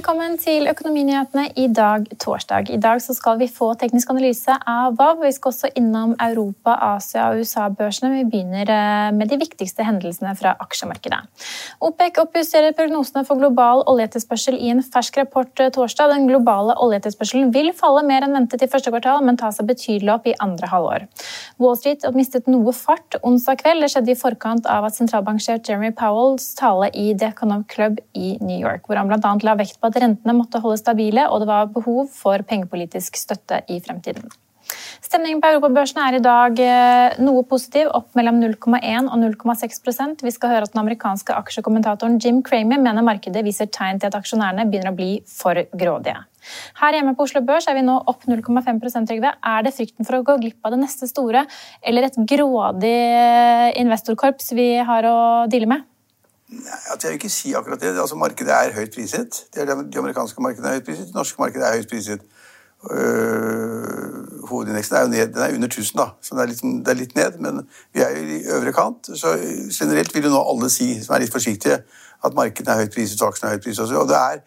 Velkommen til Økonominyhetene i dag, torsdag. I dag skal vi få teknisk analyse av WAV. Vi skal også innom Europa, Asia og USA-børsene. Vi begynner eh, med de viktigste hendelsene fra aksjemarkedet. OPEC oppjusterer prognosene for global oljeetterspørsel i en fersk rapport eh, torsdag. Den globale oljeetterspørselen vil falle mer enn ventet i første kvartal, men ta seg betydelig opp i andre halvår. Wall Street mistet noe fart onsdag kveld. Det skjedde i forkant av at sentralbanksjef Jeremy Powells tale i The Economic Club i New York, hvor han bl.a. la vekt på at rentene måtte holdes stabile, og det var behov for pengepolitisk støtte i fremtiden. Stemningen på europabørsene er i dag eh, noe positiv, opp mellom 0,1 og 0,6% Vi skal høre at den amerikanske aksjekommentatoren Jim Cramer mener markedet viser tegn til at aksjonærene begynner å bli for grådige. Her hjemme på Oslo Børs er vi nå opp 0,5% Trygve. Er det frykten for å gå glipp av det neste store, eller et grådig investorkorps vi har å deale med? Altså jeg vil ikke si akkurat det. Altså Markedet er høyt priset. Det er de amerikanske markedene er høyt priset. Det norske markedet er høyt priset. Uh, hovedindeksen er jo ned. Den er under 1000, da. Så det er, litt, det er, litt, ned. Men vi er jo i øvre kant. Så generelt vil jo nå alle si, som er litt forsiktige, at markedene er høyt priset og aksjene er høyt priset. Og det er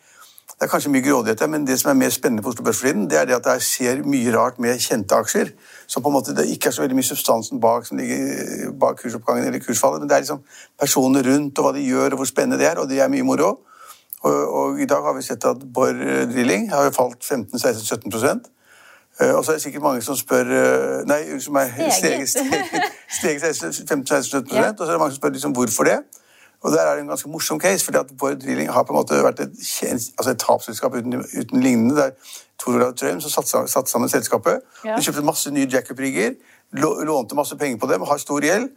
det er kanskje mye grådighet her, men det som er mer spennende på Oslo Børs for tiden, det er det at det skjer mye rart med kjente aksjer. Som på en måte det ikke er så veldig mye substansen bak som ligger bak kursoppgangen eller kursfallet. Men det er liksom personene rundt og hva de gjør og hvor spennende det er, og det er mye moro. Og, og i dag har vi sett at Borr Drilling har jo falt 15-16-17 uh, og så er det sikkert mange som spør uh, Nei, som er steget 15-16-17 og så er det mange som spør liksom, hvorfor det. Og der er det en ganske morsom case, fordi at Bård Drilling har på en måte vært et, altså et tapsselskap uten, uten, lignende. der Tor Olav Trøim som satte, satt sammen selskapet. Ja. De kjøpte masse nye jackup-rigger, lånte masse penger på dem, har stor gjeld.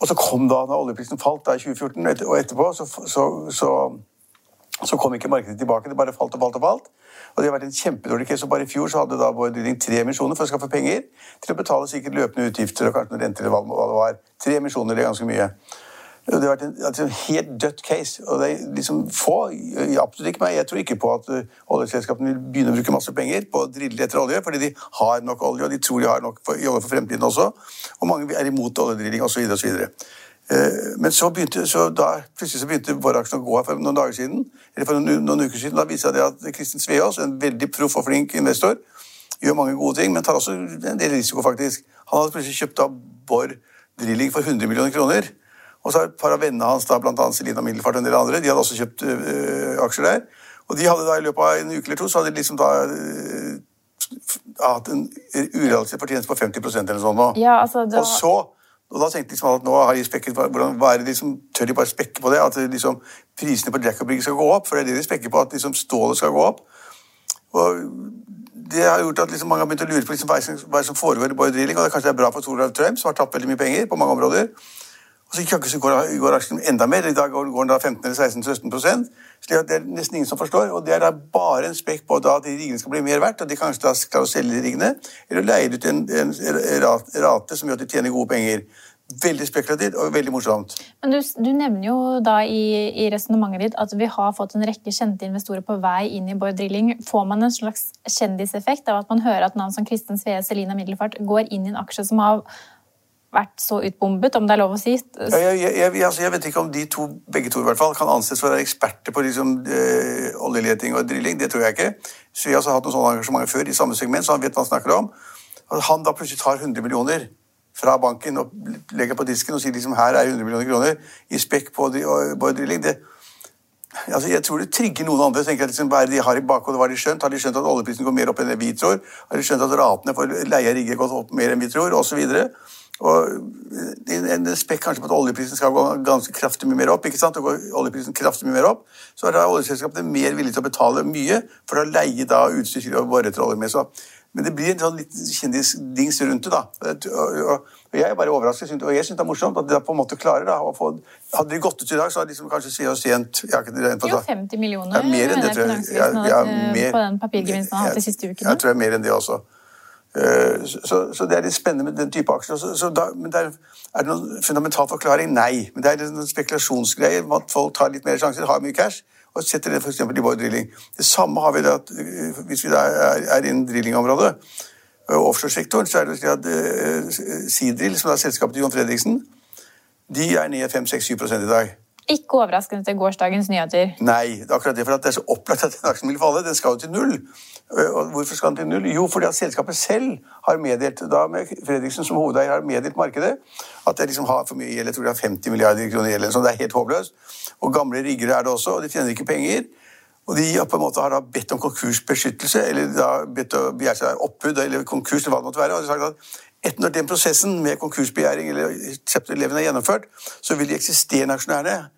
Og så kom da, når oljeprisen falt da i 2014, og etterpå så, så, så, så, kom ikke markedet tilbake. Det bare falt og falt og falt. Og det har vært en kjempedårlig case. Og bare i fjor så hadde da Bård Drilling tre emisjoner for å skaffe penger til å betale sikkert løpende utgifter og kanskje noen renter eller hva det var. Tre emisjoner, det er ganske mye. Det har vært en, altså en helt dødt case. og det er liksom få, absolutt ikke meg, Jeg tror ikke på at uh, oljeselskapene vil begynne å bruke masse penger på å drille etter olje, fordi de har nok olje, og de tror de har nok for, olje for fremtiden også. Og mange er imot oljedrilling osv. osv. Uh, men så begynte, så da, plutselig så begynte vår-aksjen å gå her for noen dager siden. eller for noen, noen uker siden, Da viste det at Kristin Sveaas, en veldig proff og flink investor, gjør mange gode ting, men tar også en del risiko, faktisk. Han hadde plutselig kjøpt av Borr Drilling for 100 millioner kroner. Og så har et par av vennene hans, da, bl.a. Selina Middelfart og en del andre, de hadde også kjøpt øh, aksjer der. Og de hadde da i løpet av en uke eller to så hadde de liksom da øh, hatt en urealistisk fortjeneste på 50% eller sånn nå. Ja, altså, da... Og så og da tenkte liksom at nå har de spekket hvordan, hva er det liksom, Tør de bare spekke på det? At liksom, prisene på Jack skal gå opp? For det er det de spekker på, at liksom, stålet skal gå opp. Og det har gjort at liksom, mange har begynt å lure på liksom, hva, som, foregår i Boy Drilling. Og det kanskje er bra for Toralf Trump, som har tapt veldig mye penger på mange områder. Og så går, går aksjen enda mer. I dag går den da 15 eller 16-17 slik at Det er nesten ingen som forstår. Og det er da bare en spekk på at de riggene skal bli mer verdt, og de kanskje da skal selge riggene, eller leie ut en, en, rate som gjør at de tjener gode penger. Veldig spekulativt og veldig morsomt. Men du, du nevner jo da i, i resonnementet ditt at vi har fått en rekke kjente investorer på vei inn i Bård Drilling. Får man en slags kjendiseffekt av at man hører at navn som Kristin Svee, Selina Middelfart går inn i en aksje som har vært så utbombet, om det er lov å si? Ja, jeg, jeg, altså, jeg, vet ikke om de to, begge to i hvert fall, kan anses for å være eksperter på liksom, øh, oljeleting og drilling. Det tror jeg ikke. Jeg har hatt noen sånne engasjementer før i samme segment, så han vet hva han snakker om. At han da plutselig tar 100 millioner fra banken og legger på disken og sier liksom her er 100 millioner kroner i spekk på, på drilling. Det, altså jeg tror det trigger noen andre. tenker jeg liksom, Hva er det de har i bakhodet? Hva har de skjønt? Har de skjønt at oljeprisen går mer opp enn vi tror? Har de skjønt at ratene for leie av rigger gått opp mer enn vi tror? Og så videre. Og en spekk kanskje på at oljeprisen skal gå ganske kraftig mye mer opp. ikke sant? Og går oljeprisen kraftig mye mer opp, så er da oljeselskapene mer villige til å betale mye for å leie da utstyr og olje med. Så men det blir en sånn litt kjendisdings rundt det. da. Og jeg er bare overrasket, og jeg syns det er morsomt at de på en måte klarer da, å få Hadde de gått ut i dag, så hadde de liksom kanskje Svea og Sent Jo, 50 millioner ja, mer enn det, tror jeg. Ja, ja, mer, på den papirgevinsten han har hatt de siste ukene. Jeg tror det er mer enn det også. Eh, så, så, det er litt spennende med den type aksjer. Så, så da, men der, Er det noen fundamental forklaring? Nei. Men det er en spekulasjonsgreie. At folk tar litt mer sjanser, har mye cash og setter det f.eks. i vår drilling. Det samme har vi da øh, hvis vi da er, er innen drillingområdet. Øh, offshoresektoren så er det at uh, som er selskapet til John Fredriksen, de er ned 5-6-7% i dag. Ikke overraskende til gårsdagens nyheter. Nei, det er akkurat det. For det er så opplagt at den aksjen vil falle. Den skal jo til null. Og hvorfor skal den til null? Jo, fordi at selskapet selv har meddelt, da med Fredriksen som hovedeier, har meddelt markedet at det liksom har for mye gjeld. Jeg tror det er 50 milliarder kroner gjeld. Så det er helt håpløst. Og gamle riggere er det også, og de tjener ikke penger. Og de på en måte har da bedt om konkursbeskyttelse, eller da bedt å begjære seg oppbud eller konkurs, eller hva det måtte være. og de har sagt at etter når den prosessen med konkursbegjæring eller chapter 11 er gjennomført, så vil de eksisterende aksjonærene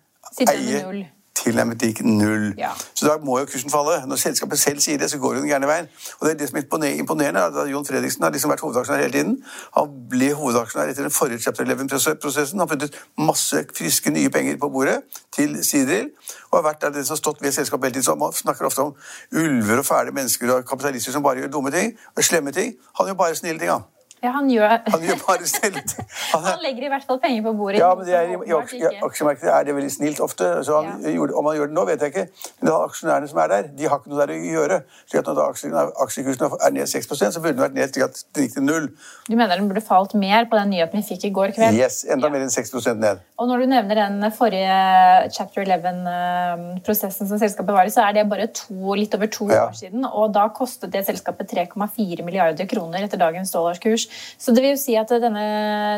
eie tilnærmet lik null. Ja. Så da må jo kursen falle. Når selskapet selv sier det, så går det den gærne veien. Og det er det som er imponerende, at Jon Fredriksen har liksom vært hovedaksjonær hele tiden. Han ble hovedaksjonær etter den forrige chapter 11-prosessen. Han puttet masse friske, nye penger på bordet til Sidril. Og har vært der den som har stått ved selskapet hele tiden. Så man snakker ofte om ulver og fæle mennesker og kapitalister som bare gjør dumme ting og slemme ting. Han gjør bare snille ting, han. Ja, han gjør, han gjør bare snilt. Han, han, legger i hvert fall penger på bordet. Ja, men er, i, aksjemarkedet er det veldig snilt ofte. Så han ja. gjorde, om han gjør det nå, vet jeg ikke. Men aksjonærene som er der, de har ikke noe der å gjøre. Så når aksjekursen er ned 6% så burde den vært ned til at den gikk til null. Du mener den burde falt mer på den nyheten vi fikk i går kveld? Yes, enda ja. mer enn 6% ned. Og når du nevner den forrige chapter 11-prosessen som selskapet var i, så er det bare to, litt over to ja. år siden. Og da kostet det selskapet 3,4 milliarder kroner etter dagens Så det vil jo si at denne,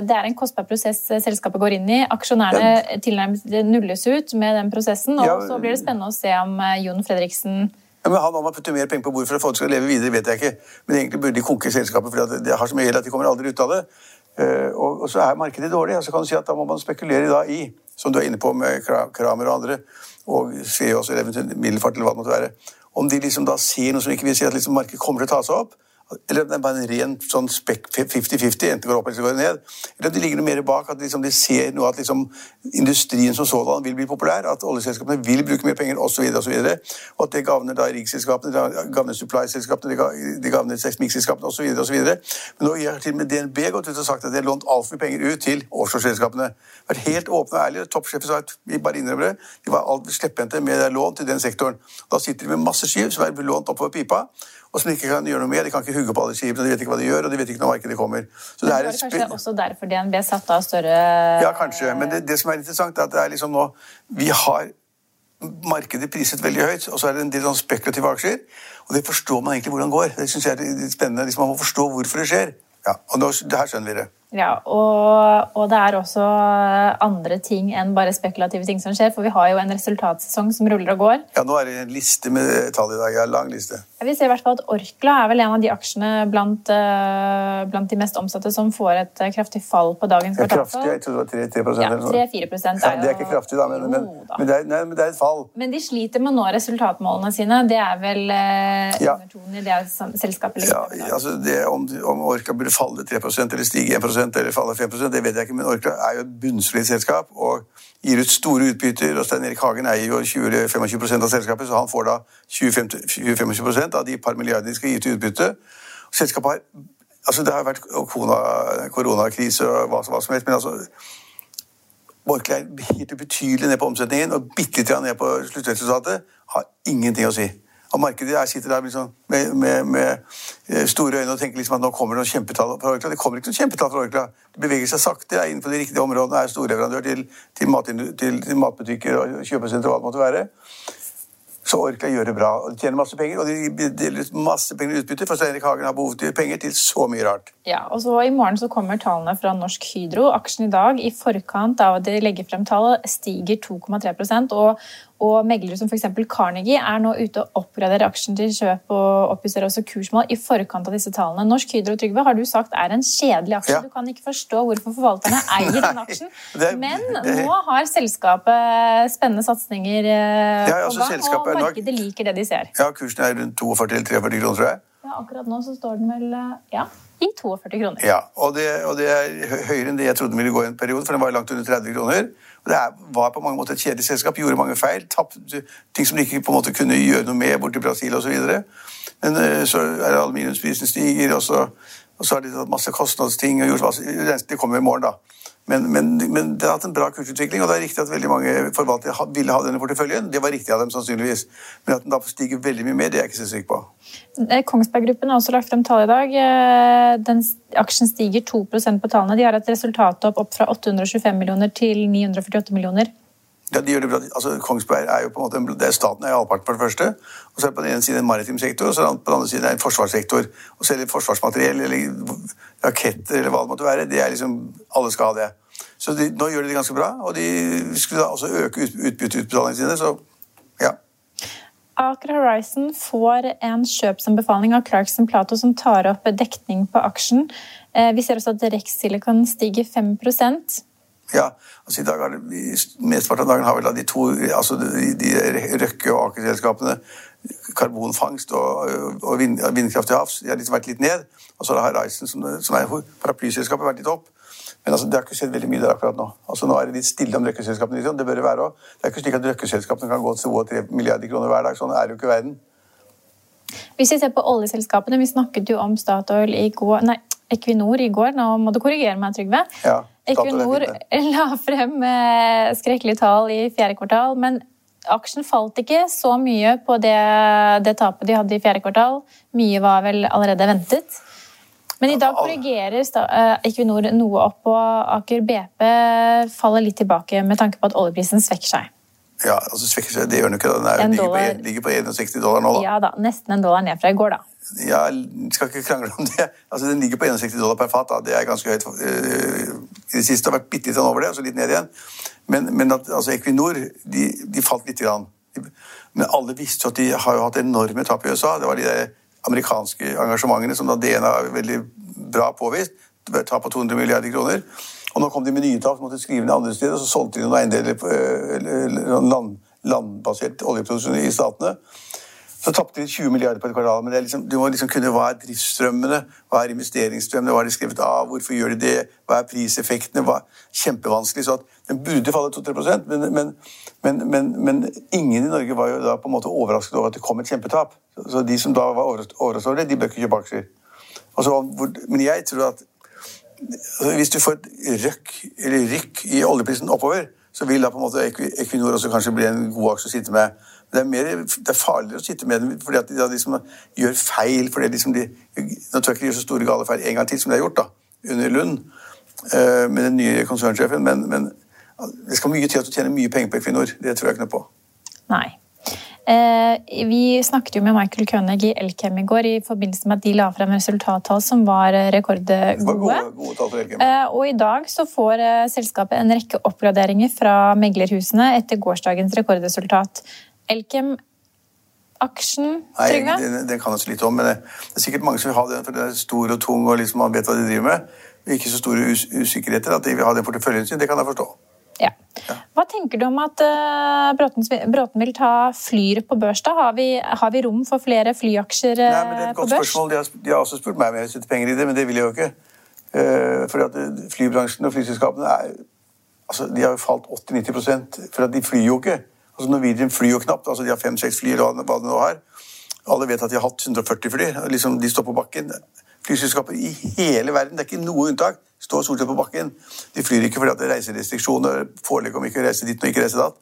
det er en kostbar prosess selskapet går inn i. Aksjonærene tilnærmet nulles ut med den prosessen. Og ja, så blir det spennende å se om eh, Jon Fredriksen ja, men Han har puttet putter mer penger på bordet for at folk skal leve videre, vet jeg ikke. Men egentlig burde de konke selskapet, for det har så mye gjeld at de kommer aldri ut av det. Og, så er markedet dårlig. og så kan du si at Da må man spekulere i, som du er inne på med Kramer og andre, og Sveås også eventuelt Middelfart eller hva det måtte være, om de liksom da ser noe som ikke vil si at liksom markedet kommer til å ta seg opp. Eller det er bare en ren sånn spekk 50-50, enten går opp eller går ned. Eller det ligger noe mer bak, at liksom de ser noe at liksom industrien som sådan vil bli populær, at oljeselskapene vil bruke mer penger osv., og, så videre, og at det gagner da riggselskapene, det gagner supply-selskapene, det gagner seismikkselskapene osv. osv. Men nå har til og med DNB gått ut og sagt at de har lånt altfor mye penger ut til offshoreselskapene. Vært helt åpne og ærlige. Toppsjefen sa at vi bare innrømmer det. De var altfor slepphendte med lån til den sektoren. Da sitter de med masse skiv som er lånt oppover pipa og som de ikke kan gjøre noe med. De kan ikke hugge på alle skipene, de vet ikke hva de gjør, og de vet ikke når markedet kommer. Så det, er det kanskje også derfor DNB satte av større Ja, kanskje. Men det, det, som er interessant, er at det er liksom nå Vi har markedet priset veldig høyt, og så er det en del sånn spekulative aksjer. Og det forstår man egentlig hvordan det går. Det syns jeg er litt spennende. Liksom man må forstå hvorfor det skjer. Ja, og nå, det her skjønner vi det. Ja, og, og, det er også andre ting enn bare spekulative ting som skjer. For vi har jo en resultatsesong som ruller og går. Ja, nå er det en liste med tall i dag. Ja, lang liste. Vi ser i hvert fall at Orkla er vel en av de aksjene blant, uh, blant de mest omsatte som får et uh, kraftig fall på dagens kvartal. Ja, kraftig, jeg trodde det var 3, 3 ja, 3-4 er ja, Det er ikke kraftig, da, men, men, men, det er, nei, men, det er, et fall. Men de sliter med å nå resultatmålene sine. Det er vel uh, ja. undertonen i det selskapet ligger ja, altså det, om, om Orkla burde falle 3% eller stige 1% eller falle 5% det vet jeg ikke, men Orkla er jo et bunnsolid selskap og gir ut store utbytter. og Stein Erik Hagen eier jo 20-25 av selskapet, så han får da 20-25 av de par milliardene de skal gi til utbytte. Selskapet har altså Det har vært koronakrise og hva, hva som helst, men altså Orkla er helt ubetydelig ned på omsetningen og bitte litt ned på sluttresultatet. Har ingenting å si. Og markedet der sitter der liksom med, med, med, store øyne og tenker liksom at nå kommer det noen kjempetall fra Orkla. Det kommer ikke noen kjempetall fra Orkla. Det beveger seg sakte, er innenfor de riktige områdene, er storleverandør til, til, mat, til, til matbutikker og kjøpesentre og hva det måtte være. Så orker Orkla gjøre det bra. og De tjener masse penger, og de deler masse penger i utbytte, for Stein Erik Hagen har behov for penger til så mye rart. Ja, og så I morgen så kommer tallene fra Norsk Hydro. Aksjen i dag, i forkant av at de legger frem tall, stiger 2,3% og, og meglere som f.eks. Carnegie er nå ute og oppgraderer aksjen til kjøp og oppjusterer også kursmål i forkant av disse tallene. Norsk Hydro Trygve har du sagt er en kjedelig aksje. Ja. Du kan ikke forstå hvorfor forvalterne eier den aksjen. det, Men nå har selskapet spennende satsinger eh, ja, altså, på gang, og markedet liker det de ser. Ja, kursen er rundt 42-43 kroner, tror jeg. Ja, akkurat nå så står den vel eh, ja, i 42 kroner. Ja, og det, og det er høyere enn det jeg trodde den ville gå i en periode, for den var langt under 30 kroner. Det var på mange måter et kjedelig selskap, gjorde mange feil. tapte ting som de ikke på en måte kunne gjøre noe med borti Brasil osv. Men eh, så er aluminiumsprisen stiger, og så, og så har de tatt masse kostnadsting og gjort Det kommer i morgen, da. Men, men, men, det har hatt en bra kursutvikling, og det er riktig at veldig mange forvaltere ville ha denne porteføljen. Det var riktig av dem, sannsynligvis. Men at den da stiger veldig mye mer, det er jeg ikke så sikker på. Eh, Kongsberg Gruppen har også lagt frem tall i dag. Eh, den, aksjen stiger 2% på tallene. De har et resultat opp, opp fra 825 millioner til 948 millioner. Ja, de gjør det bra. Altså, Kongsberg er jo på en måte, det er Staten er halvparten, for det første. Og så er det på den ene siden en maritim sektor, og så er det på den andre siden en forsvarssektor. Og selge forsvarsmateriell eller raketter eller hva det måtte være, det er liksom Alle skal ha det. Så de, nå gjør de det ganske bra, og de skulle da også øke utbytteutbetalingene sine, så ja. Aker Horizon får en kjøpsanbefaling av Clarkson Plato som tar opp dekning på aksjen. Eh, vi ser også at Rex Silicon stiger 5 ja, altså i dag det, Mesteparten av dagen har vel de to altså de, de Røkke- og Aker-selskapene karbonfangst og, og vind, vindkraft til havs de har liksom vært litt ned. Og så har Horizon, som, som er paraplyselskapet, vært litt opp. Men altså, det har ikke skjedd veldig mye der akkurat nå. Altså, nå er det litt stille om røkkeselskapene. Liksom. Det bør det være òg. Det er ikke slik at røkkeselskapene kan gå til 2-3 milliarder kroner hver dag. Sånn er det jo ikke verden. Hvis vi ser på oljeselskapene, vi snakket jo om Statoil i går, nei, Equinor i går. Nå må du korrigere meg, Trygve. Ja, Equinor la frem eh, skrekkelige tall i fjerde kvartal, men aksjen falt ikke så mye på det, det tapet de hadde i fjerde kvartal. Mye var vel allerede ventet. Men i dag korrigerer eh, Equinor noe opp, og Aker BP faller litt tilbake med tanke på at oljeprisen svekker seg. Ja, altså svekker seg, det gjør den ikke. Den er, ligger, på, ligger, på, 61 dollar nå. da. Ja da, Nesten en dollar ned fra i går, da. Ja, skal ikke krangle om det. Altså, Den ligger på 61 dollar per fat. da. Det er ganske høyt. Eh, I det siste har vært bitte litt over det, og så litt ned igjen. Men, men at, altså, Equinor de, de falt lite grann. Men alle visste jo at de har jo hatt enorme tap i USA. Det var de der amerikanske engasjementene som da DNA har veldig bra påvist. Tap på 200 milliarder kroner. Og nå kom de med nye tak, måtte skrive ned andre steder, og så solgte de noen eiendeler eh, land, landbasert oljeproduksjon i statene. Så tapte de 20 milliarder på et kvartal. Men liksom, du må liksom kunne hva er driftsstrømmene, hva er investeringsstrømmene, hva er de skrevet av, hvorfor gjør de det, hva er priseffektene? hva Kjempevanskelig. så at Den burde falle 2-3% men, men, men, men, ingen i Norge var jo da på en måte overrasket over at det kom et kjempetap. Så de som da var overrasket over det, de bør ikke kjøpe aksjer. Men jeg tror at hvis du får et røkk, eller rykk i oljeprisen oppover, så vil da på en måte Equinor også kanskje bli en god aksje å sitte med. Det er, mer, det er farligere å sitte med den fordi at de, liksom gjør feil. fordi liksom de, Nå tør ikke de gjøre så store gale feil en gang til som de har gjort da, under Lund uh, med den nye konsernsjefen, men, men, det skal mye til at du tjener mye penger på Equinor. Det tror jeg ikke noe på. Nei. Eh, vi snakket jo med Michael Koenig i Elkem i går i forbindelse med at de la frem resultattall som var rekordgode. Det Gode, gode tall for Elkem. Eh, og i dag så får eh, selskapet en rekke oppgraderinger fra meglerhusene etter gårsdagens rekordresultat. Elkem aksjen, Trygve? Nei, den, det, kan jeg så litt om, men det, er sikkert mange som vil ha den, for den er stor og tung og liksom man vet hva de driver med. Ikke så store us usikkerheter at de vil ha den porteføljen sin. Det kan jeg forstå. Ja. Hva tenker du om at uh, Bråten, vil ta Flyr på børs? da? Har vi, har vi rom for flere flyaksjer uh, Nei, men det er et godt spørsmål. De har, de har, også spurt meg om jeg vil sette penger i det, men det vil jeg jo ikke. Uh, fordi at Flybransjen og flyselskapene er, altså, de har jo falt 80-90% for at de flyr jo ikke. Altså Norwegian flyr jo knapt. altså De har fem-seks fly, eller hva det nå har. Alle vet at de har hatt 140 fly. liksom De står på bakken. Flyselskaper i hele verden, det er ikke noe unntak, står stort sett på bakken. De flyr ikke fordi det er reiserestriksjoner, forelegg om ikke å reise dit og ikke reise datt.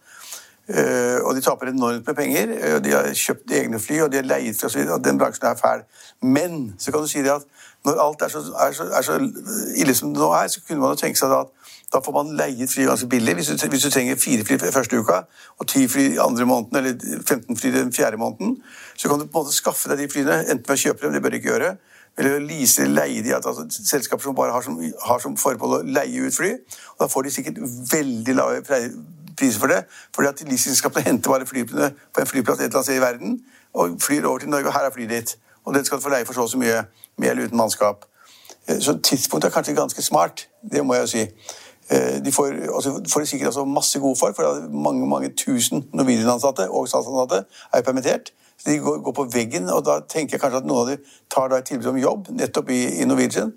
Uh, og de taper enormt med penger. Uh, de har kjøpt egne fly, og de har leiet fly osv. Den bransjen er fæl. Men så kan du si det at når alt er så, er så, er så ille som det nå er, så kunne man jo tenke seg at da får man leiet fly ganske billig. Hvis du, hvis du trenger fire fly første uka og ti fly andre måneden, eller 15 fly den fjerde måneden, så kan du på en måte skaffe deg de flyene, enten ved å kjøpe dem, det bør du ikke gjøre, eller lease eller leie de, altså, selskaper som bare har som, har som formål å leie ut fly. og Da får de sikkert veldig lave priser for det, fordi at leasingselskapene henter bare flyene på en flyplass et eller annet sted i verden og flyr over til Norge, og her er flyet ditt. Og den skal du få leie for så og så mye, med eller uten mannskap. Eh, så tidspunktet er kanskje ganske smart, det må jeg jo si. Eh, de får, altså, får de sikkert altså masse gode folk, for mange mange tusen Norwegian-ansatte og statsansatte er permittert. Så de går, går, på veggen, og da tenker jeg kanskje at noen av dem tar et tilbud om jobb nettopp i, i Norwegian.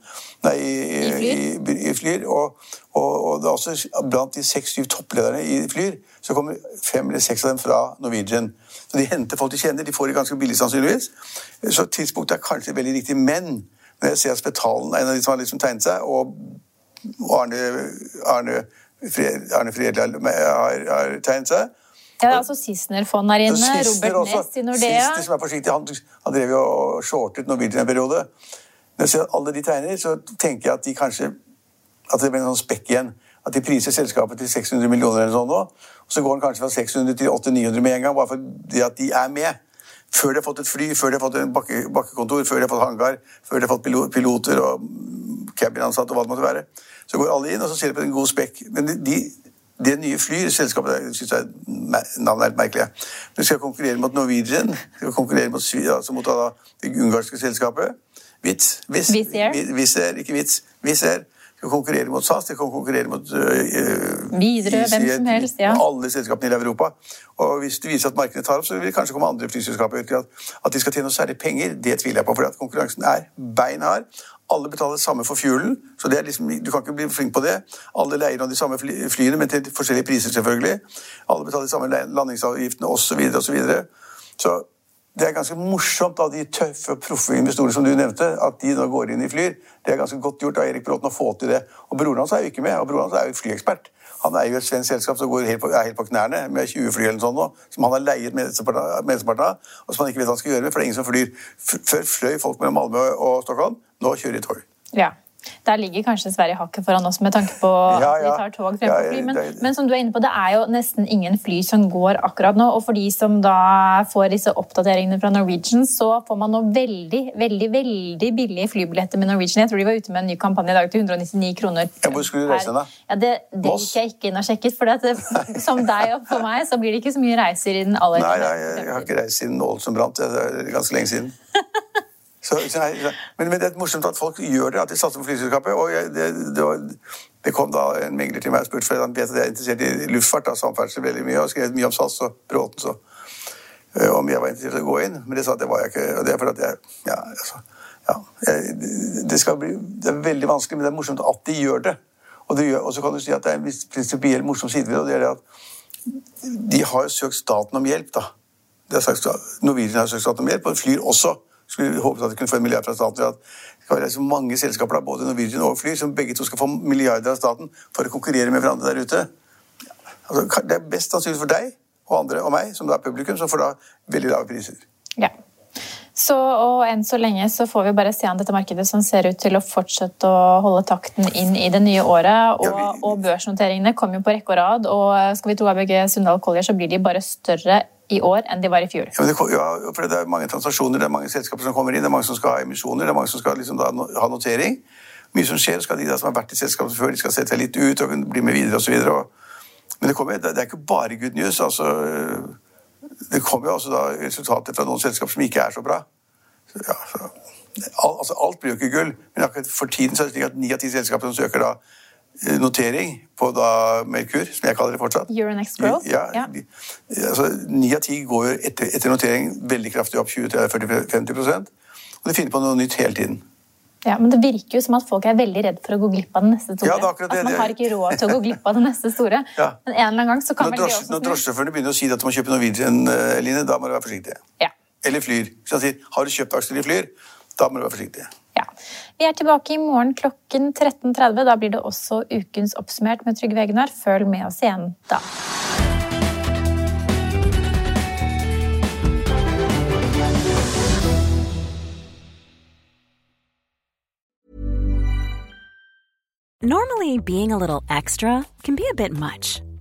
Nei, i, I, i, i Flyr. Og, og, og, det er også blant de seks-syv topplederne i Flyr så kommer fem eller seks av dem fra Norwegian. Så de henter folk de kjenner. De får det ganske billig, sannsynligvis. Så tidspunktet er kanskje veldig riktig. Men når jeg ser at Spetalen er en av de som har liksom tegnet seg, og Arne, Arne, Arne Fredli har, har tegnet seg ja, altså Sissener-fond er inne. Robert Ness i Nordea. Sissener som er forsiktig, han, han drev jo og shortet Norwegian en periode. Når jeg ser alle de tegner, så tenker jeg at de kanskje at det blir en sånn spekk igjen. At de priser selskapet til 600 millioner eller sånn nå. Og så går den kanskje fra 600 til 800-900 med en gang, bare fordi at de er med. Før de har fått et fly, før de har fått en bakke, bakkekontor, før de har fått hangar, før de har fått piloter og cabinansatte og hva det måtte være. Så går alle inn, og så ser de på en god spekk. Men de, det nye fly selskapet synes jeg navnet er litt merkelig. De skal konkurrere mot Norwegian, de skal konkurrere mot, altså mot det ungarske selskapet. Witz, Wizz, Wizz Air, ikke Witz, Wizz Air. De kan konkurrere mot SAS, de kan konkurrere mot uh, Widerøe, hvem som helst. ja. Alle selskapene i Europa. Og hvis det viser at markedet tar opp, så vil det kanskje komme andre flyselskaper ut. At de skal tjene noe særlig penger, det tviler jeg på, for konkurransen er beinhard. Alle betaler det samme for fuelen, så det er liksom, du kan ikke bli flink på det. Alle leier de samme flyene, men til forskjellige priser, selvfølgelig. Alle betaler de samme landingsavgiftene osv. Så, videre, og så, videre. så det er ganske morsomt av de tøffe, proffe investorene som du nevnte, at de nå går inn i Flyr. Det er ganske godt gjort av Erik Bråten å få til det. Og broren hans er jo ikke med, og broren hans er jo flyekspert. Han er jo et svensk selskap som går helt på, er helt på knærne med 20 fly eller sånn nå, som han har leiet mesteparten av, og som han ikke vet hva han skal gjøre med, for det er ingen som flyr. Før fløy folk mellom Malmö og Stockholm, nå kjører de tog. Ja. Der ligger kanskje Sverige hakket foran oss med tanke på ja, at vi tar tog fremfor fly. Men, men, som du er inne på, det er jo nesten ingen fly som går akkurat nå. Og for de som da får disse oppdateringene fra Norwegian, så får man nå veldig veldig, veldig billige flybilletter med Norwegian. Jeg tror de var ute med en ny kampanje i dag til 199 kroner. Ja, hvor skulle du reise da? Ja, det, det gikk jeg ikke inn og sjekket. For det, som deg og for meg, så blir det ikke så mye reiser i den aller Nei, jeg, jeg har ikke reist siden nål som brant. Det er ganske lenge siden. Så, men, men, det er morsomt at folk gjør det, at de satser på flyselskapet. Og jeg, det, det, var, det, kom da en megler til meg og spurte, for han vet at jeg er interessert i luftfart, og samferdsel veldig mye, og skrevet mye om SAS og Bråten, så uh, om jeg var interessert i å gå inn. Men det sa at det var jeg ikke. Og det er fordi at jeg Ja, altså, ja det, bli, det, er veldig vanskelig, men det er morsomt at de gjør det. Og, det gjør, og så kan du si at det er en viss prinsipiell morsom side ved det, og det er det at de har søkt staten om hjelp, da. Norwegian har søkt staten om hjelp, og flyr også skulle håpet at de kunne få en milliard fra staten. at det skal være så mange selskaper, da, både Norwegian og Fly, som begge to skal få milliarder av staten for å konkurrere med hverandre der ute. Altså, det er best sannsynlig for deg og andre og meg, som da er publikum, som får da veldig lave priser. Ja. Så, og enn så lenge så får vi bare se an dette markedet som ser ut til å fortsette å holde takten inn i det nye året. Og, ja, vi... og børsnoteringene kommer jo på rekke og rad. Og skal vi tro ABG Sundal Collier, så blir de bare større i år enn de var i fjor. Ja, det, ja, for det er mange transaksjoner, det er mange selskaper som kommer inn, det er mange som skal ha emisjoner, det er mange som skal liksom, da, ha notering. Mye som skjer, skal de da, som har vært i selskapet før, de skal sette seg litt ut og bli med videre osv. Men det, kommer, det, er ikke bare good news. altså Det kommer jo altså da resultater fra noen selskaper som ikke er så bra. Ja, så, altså, alt blir jo ikke gull, men akkurat for tiden så er det slik at ni av ti selskaper som søker da notering på da Merkur, som jeg kaller det fortsatt. Euronext Growth? Ja, ja. Altså, 9 av 10 går etter, etter, notering veldig kraftig opp 20-50% og de finner på noe nytt hele tiden. Ja, Men det virker jo som at folk er veldig redd for å gå glipp av det neste store. Ja, det det, at man har ikke råd til å gå glipp av det neste store. ja. Men en eller annen gang så kan når vel det også Når drosjesjåførene begynner å si at du må kjøpe Norwegian, uh, Line, da må du være forsiktig. Ja. Eller Flyr. Så han sier har du kjøpt aksjer i Flyr, da må du være forsiktig. Ja. Vi er tilbake i morgen klokken 13.30. Da blir det også ukens oppsummert med Trygve Egnar. Følg med oss igjen da. Normally being a little extra can be a bit much.